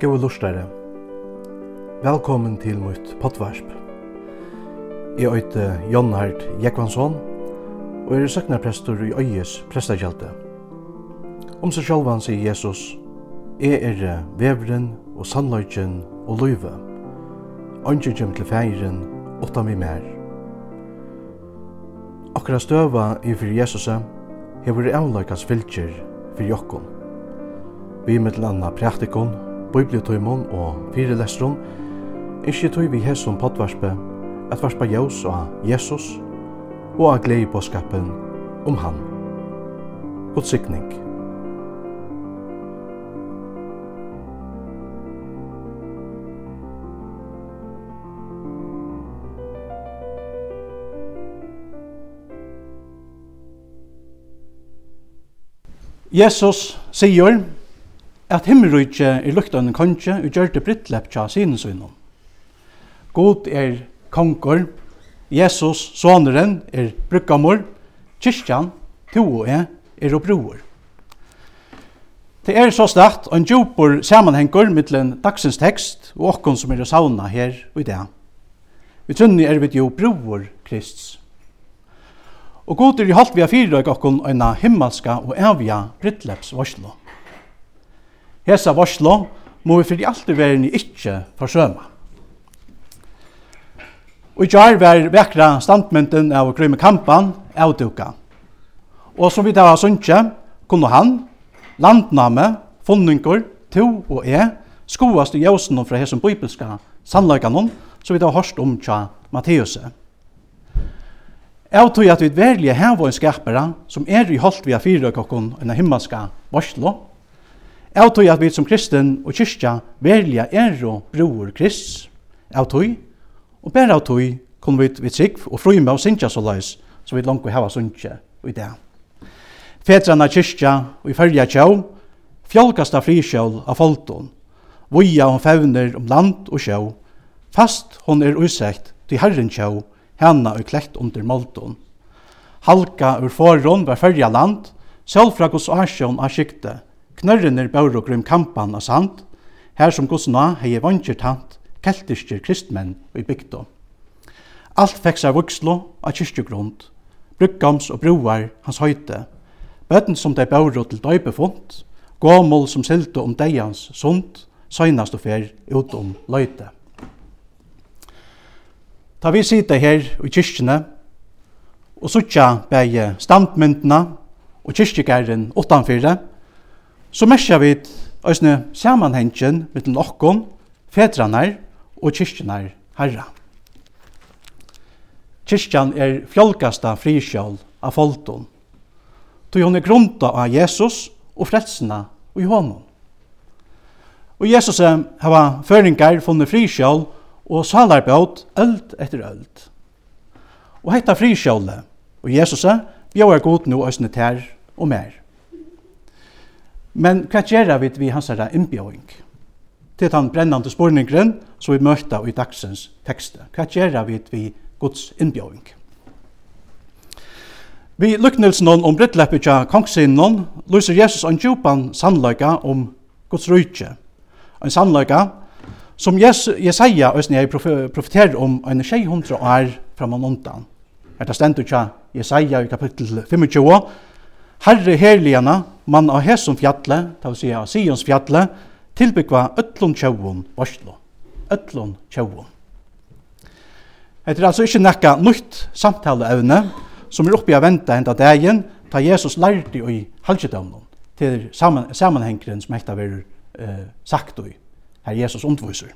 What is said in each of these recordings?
Gåa lustare. Velkommen til mitt potvarsp. Jeg øyte Jon Hart Jekvansson, og er søknarprestor i Øyes prestakjelte. Om seg sjálvan sier Jesus, Jeg er vevren og sannløyken og løyve. Ønsker kjem til feiren, åtta mi mer. Akkurat støva i fyrir Jesusa, hefur avløykans fylgjer fyrir jokkom. Vi mittel anna praktikon, bibliotøymon og fyrelestron, ikkje tøy vi hesson potvarspe, at varspa jaus og Jesus, og av glei på skapen om han. God sikning. Jesus sier, at himmelrujtje er lukt av en konge og gjør det brittlepp tja sine synom. God er konger, Jesus, soneren, er brukkamor, kyrkjan, to og jeg, er og broer. Det er så start en djupor sammenhenger mittlen dagsens tekst og okkon som er sauna her og i dag. Vi trunni er vi jo broer Krists. Og god er i halvt vi har fyra okkon en himmelska og evja brittlepps varslå hesa varslo må vi fyrir alt i verden ikkje forsøma. Og i jar var vekra standmynden av Grymme Kampan avduka. Og som vi da var sunnje, kunne han, landname, funningur, to og e, skoast i jausen fra hesson bibelska sannløykanon, som vi da har hørst om tja Matteuset. Jeg tror at vi verlige hever en skapere som er i holdt vi av fire kokken en himmelska varslo, Av tog at vi som kristen og kyrkja velja er og bror krist, av tog, og bare av tog kunne vi vi trygg og frøyme og synkja så leis, så vi langt vi heva synkja i det. Fedrana kyrkja og i fyrja tjau, fjolkasta frikjål av folton, voja og fevner om land og sjau, fast hon er usett til herren tjau, hana og klekt under molton. Halka ur foron var fyrja land, selv fra gos asjon av skikte, Knørrenir baur og grym kampan og sand, her som godsna hei vantjer tant, keltiskir kristmenn i bygda. Alt fekk seg vukslo av kyrkjegrund, bruggams og broar hans høyte, bøtten som dei baur til døybefunt, gåmål som silte om deians sund, søgnast og fer ut om løyte. Ta vi sitte her i kyrkjene, og suttja bæge standmyndene og kyrkjegæren utanfyrre, så merkja vi òsne samanhengen mittel okkon, fedranar og kyrkjenar herra. Kyrkjan er fjolkasta frikjål av folton, tog hon er grunta av Jesus og frelsina og i honom. Og Jesus har føringar funnet frikjål og salarbjåt öld etter öld. Og hetta frikjålet og Jesus bjóar god nu òsne ter og mer. Men hva gjør vi ved hans herre innbjøring? Til den brennende spurningren som vi møter i dagsens tekste. Hva gjør vi ved Guds innbjøring? Vi luknelsen om brittleppet av kongsinnon lyser Jesus en djupan sannløyga om Guds rydtje. En sannløyga som Jesaja og jeg profeterer om en 600 år framan undan. Her det stendt utja Jesaja i kapittel 25 Herre herligana, mann av hesum fjalle, ta vil si av Sions fjalle, tilbyggva öllun tjauun varslo. Öllun tjauun. Det er altså ikke nekka nytt samtaleevne som er oppi av venta enda dagen ta Jesus lærte i halvkjedømnen til saman, sammanhengren som hekta verur eh, sagt i her Jesus undviser.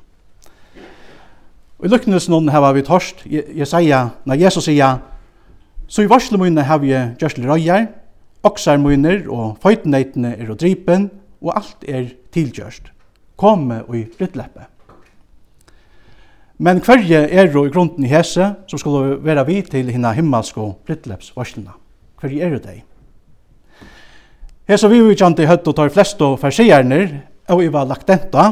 Og i lukkenes noen hava vi torst, jeg, jeg sier, når Jesus sier, så i varsle munne hava jeg gjørsle røyjar, Oksar mínir og føytneitene er å dripen, og alt er tilgjørst. Komme og i ryttleppe. Men hverje er jo i grunden i hese, som skulle være vi til hina himmelske ryttlepsvarslina. Hverje er det? Hese vi utjante høtt og tar flest og farsierne, og i var lagt denta,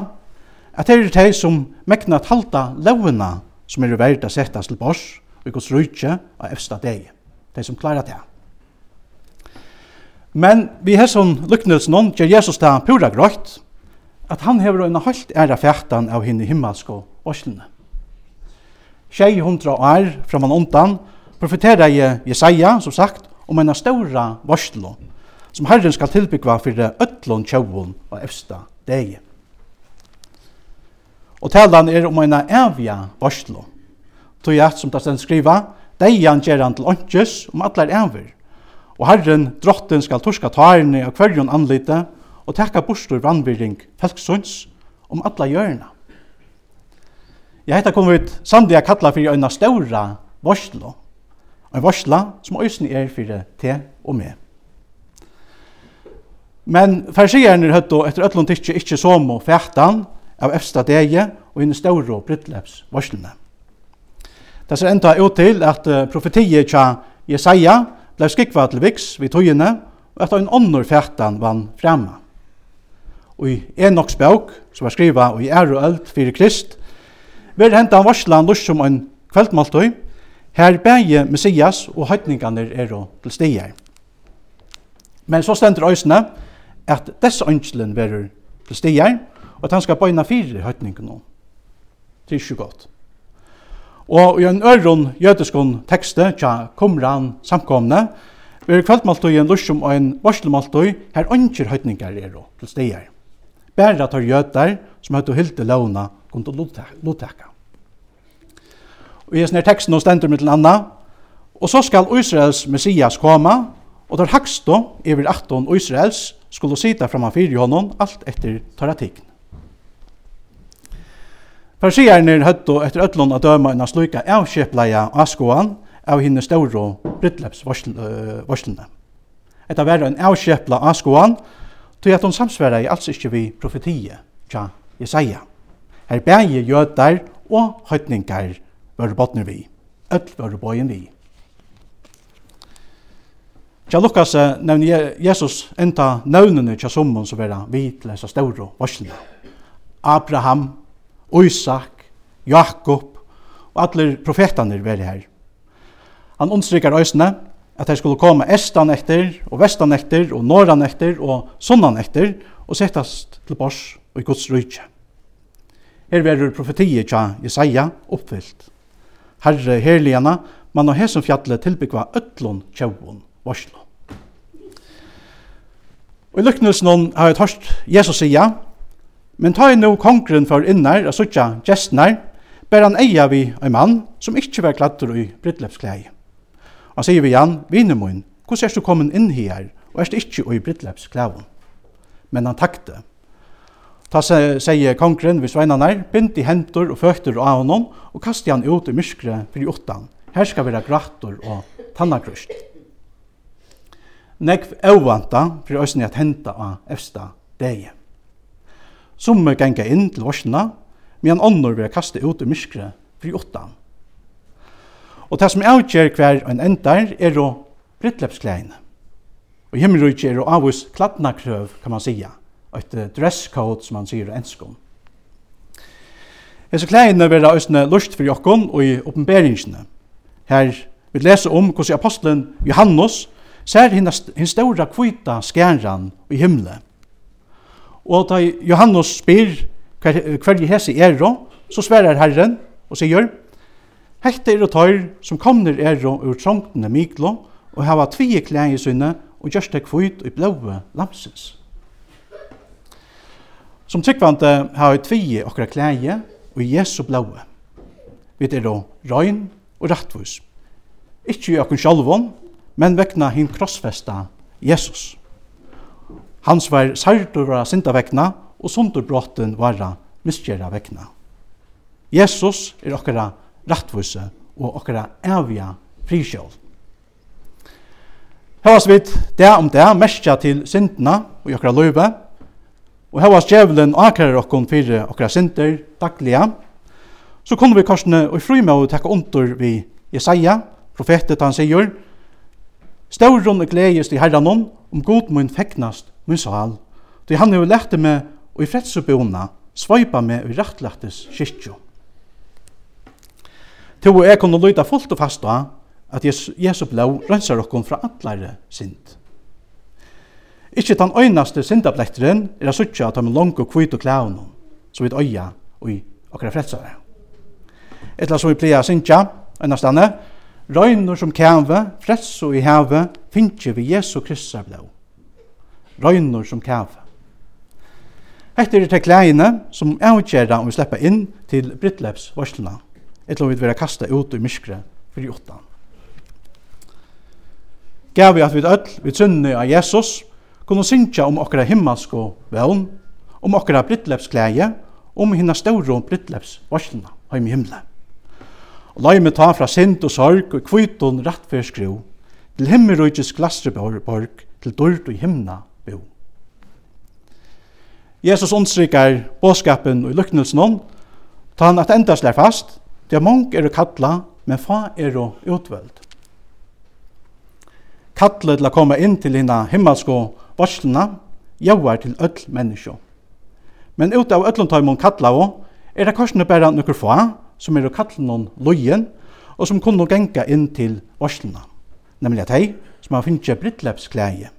at det er de som mekna at halda som er verda settas til bors, og gos rujtje av efsta deg. De som klarar det. Men vi har sånn lykknelsen gjør Jesus det pura grøyt, at han hever en halvt æra fjertan av henne himmelske åslene. Tjei hundra år fra man ondan profeterer jeg Jesaja, som sagt, om en ståra varslo, som Herren skal tilbyggva for øtlån tjauon og efsta deg. Og talan er om en evja varslo. tog jeg som det stedet skriva, deian gjeran til åndkjøs om atler evir. Og Herren, drotten, skal torska tærene av kvarjon anlite og tekka bostur vannbyring felksunds om alla hjørna. Jeg heter kom ut samtidig kalla fyrir øyna ståra varslo. En varsla som øysen er fyrir te og me. Men farsierne høtto etter ötlund tikkje ikkje som og fætan av efsta dege og hinn ståra og brittleps varslene. Det ser enda ut til at profetiet tja Jesaja blei skikva til viks vid tøyene, og etter en ånder fætan vann fremme. Og i Enoks bøk, som var skriva i ære og eld fyrir krist, vil henta varslan lurs som en kveldmaltøy, her bæje Messias og høytningane er til stier. Men så stender øysene at dess ønskelen verur til stier, og at han skal bøyna fyrir høytningarnir. Det er ikke godt. Og i en øron jødiskon tekste tja kumran samkomne, vi er kveldmaltøyen lusjum og en varslemaltøy her ønsker høytningar er og til steier. Bæra tar jødar som høyt og hilde launa kundu lotteka. Og i sånne teksten og stendur mitt anna, og så skal Israels Messias koma, og der i evir 18 Israels, skulle sita framfyrir honom alt etter taratikn. Farsierne høttu etter öllun at døma en sluika avskjepleia avskoan av hinne stauro brittlepsvarslene. Etta var en avskjepla avskoan, tog at hon samsverra i alls ikkje vi profetie, tja Jesaja. Her bægje jødar og høytningar vare botner vi, öll vare bøyen vi. Tja Lukas nevner Jesus enda nøvnene tja summon som vera vi til hessa stauro varslene. Abraham, Isak, Jakob og alle profetanir veri her. Han understrykar øysene at de skulle komme estan etter og vestan etter og norran etter og sunnan etter og settast til bors og i Guds rydtje. Her verur profetiet tja Jesaja oppfyllt. Herre herligana, man og hesum fjallet tilbyggva öllun tjauun varslo. Og i lykknelsen har jeg tørst Jesus sige Men ta i no kongren for innar og suttja gestnar, ber han eia vi ein mann som ikkje var klattur i brittlepsklei. Han sier vi Jan, vinemoin, hvordan er du kommet inn her, og er du ikkje i brittlepsklei? Men han takte. Ta sier kongren vi sveinanar, bind i hendur og føtter av honom, og kasti han ut i myskre fyrir åttan. Her skal vera grattor og tannakrust. Nekv evvanta fyrir òsni at henta av efsta degi som er genga inn til varsina, medan ånder vil kaste ut i myskre fri åttan. Og det som avgjer hver en endar er å brittlepskleine. Og himmelrujtje er å avvis kladna krøv, kan man sija, et dresscode som man sier enskom. Hese kleiene vera òsne lust fyrir jokkon og i oppenberingsne. Her vi lesa om hvordan apostelen Johannes ser hinn stora kvita skæran i himle. Og da Johannes spyr hver, hver hese er, så sverar Herren og sier, Hette er og tøyr som kommer er ur trångtene miklo, og hava tvige klæg i sinne, og gjørst det kvitt i blåe lamsens. Som tryggvante har vi tvige okra klæg og Jesu blåe. Vi er då røyn og rattvus. Ikki i okken sjálvån, men vekna hinn krossfesta Jesus. Hans var sartur var sinta vekna, og sundurbrotten var misgjera vekna. Jesus er okkara rattvuse og okkara evja frisjål. Hevas vit det om det, merkja til syndna og okkara løyve, og hevas djevelen akrar okkon fyrir okkara sinter dagliga, så kunne vi korsne og frime å tekka ondur vi Jesaja, profetet han sier, Stauron er gledest i herranon, om god mun fegnast min sal, då han hevur lært meg og i frelsubona sveipa meg i rettlættis kyrkju. Til og jeg kunne lyda fullt og fasta at Jesu, Jesu blå rensar okkon fra allare synd. Ikkje den øynaste syndablekteren er a suttja at han langt og kvitt og klævnum, så vidt øya og i okkara frelsare. Etla som vi pleia syndja, øynastane, røynur som kæve, frelso i heve, finnje vi Jesu Kristus blå røynor som kæve. Hette er det klæene som avgjerra om vi sleppa inn til Brittleps varslene, etter om vi vil kasta ut i myskre for i. Gav vi at vi ødel, vi trunne av Jesus, kunne synkja om okra himmelsk og vevn, om okra Brittleps klæje, om hinna stauro Brittleps varslena, heim i himmelen. Og la meg ta fra sint og sorg og kviton rattfyrskru, til himmelrøyges glasreborg, til dørt og himna Jesus understryker bådskapen og lyknelsen om, ta han at enda slær fast, det er mange er å kalla, men fa er å utveld. Kalle til å komme inn til hina himmelske varslene, jauar til öll menneskje. Men ut av öllum taimon kalla og, er det korsene bare nukker fa, som er å kalla noen lojen, og som kunne genga inn til varslene. Nemlig at hei, som har finnst brittlepskleie,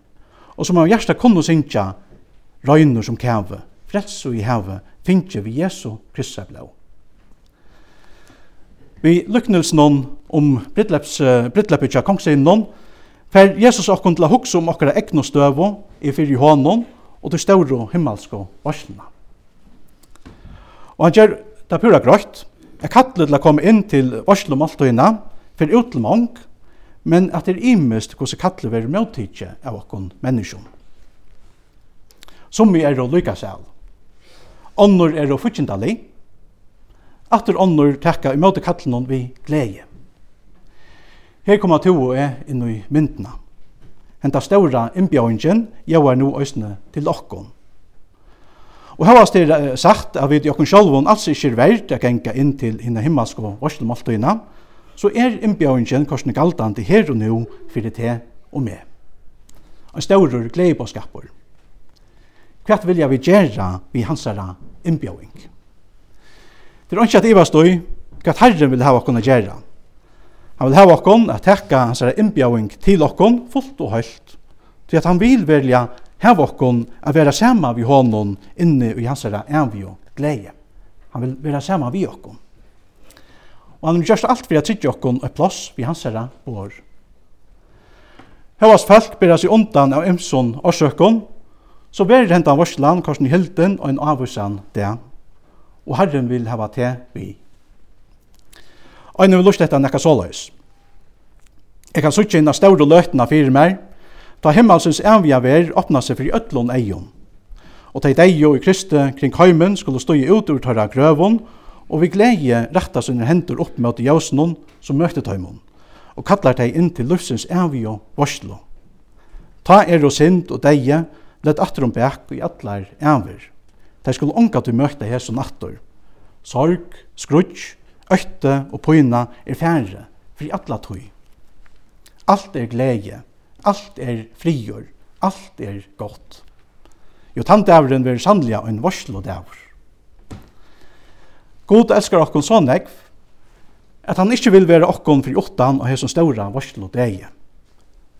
og som har hjersta kunne synkja røyner som kæve, frelse i heve, finnje vi Jesu Kristus blå. Vi lyknelsen om brittleppet av kongsegnen, for Jesus okkon til å hukse om okkara egnu støvo i fyrir hånden og til større himmelske varslene. Og han gjør det pura grøyt. Jeg kattler til å komme inn til varslomalltøyene for utelmang, men at det er imest hvordan kattler være møttidje av okkon menneskjum som vi er å lykke seg. Ånder er og fyrtjentalig, atter ånder tekka imøte kattelen vi glede. Her kommer to og jeg inn i myndene. Henta ståra innbjøringen gjør nå øsne til okkon. Og her var det sagt at vi til okkon sjølvån altså ikke er verdt å genka inn til henne himmelske og varselmåltøyene, så er innbjøringen korsne galtande her og nå for det til og med. En stårer glede på skapet hva vil jeg vi gjøre vi hans hansara innbjøring? Det er ikke at Iva støy hva Herren vil ha okkon å gjera. Han vil hava okkon at tekka hansara innbjøring til okkon fullt og høyt, Til at han vil velja ha okkon at være sammen vi hånden inne i hans hansara avgjå glede. Han vil være sammen vi okkon. Og han vil gjøre alt for å tryggja okkon og plass vi hans hansara bor. Høvast folk bera seg undan av ymson og søkon, så blir hentan varslan korsen i hilden og en avvursan det, og Herren vil hava te vi. Og en vil lust etter nekka såløys. Jeg kan suttje inn av ståre løtna fyrir meg, ta himmelsens envia ver åpna seg fyrir i eion. Og tei deg i Kristi kring heimen skulle stå ut ur tørra grøvon, og vi gleie retta sine hendur opp mot jøsnon som møtte tøymon, og kallar teg inn til lufsens envio varslo. Ta er og sind og deie, lett atter om bæk i atlar enver. Der skulle unga til møte her som attor. Sorg, skrutsk, øtte og pøyna er færre, fri atla tøy. Alt er glede, alt er frigjør, alt er godt. Jo tantdæveren vil sannlega en varslodæver. God elskar okkon så negv, at han ikkje vil være okkon fri åttan og hesson ståra varslodæge.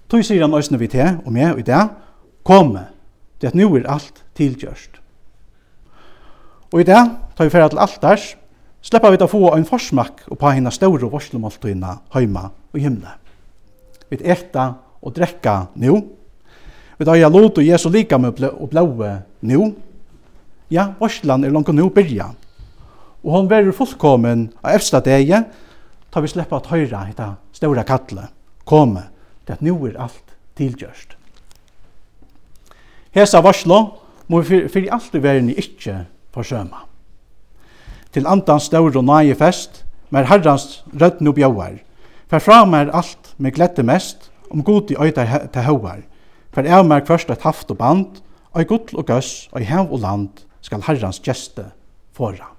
Tøy sier han òsne vi til og med i det, komme, det at nu er alt tilgjørst. Og i det, tar vi ferdig til alt der, slipper vi til å få en forsmak og på henne større varslemåltøyene hjemme og himne. Vi eta og drekka nu. Vi tar jeg lot og Jesu lika med og blåe nu. Ja, varslan er langt nu byrja. Og hon verur fullkommen av efsta degi, tar vi slipper at høyra hitta større kattle, komme, det at nu er alt tilgjørst. Hesa varslo må vi fyrir alt i verden ikkje forsøma. Til andans staur og nage fest, mer herrans rødden og bjauar. fer fra mer alt med glette mest, om god i øyta til hauar. For av mer først et haft og band, og i gudl og gøss, og i hev og land, skal herrans gjeste foran.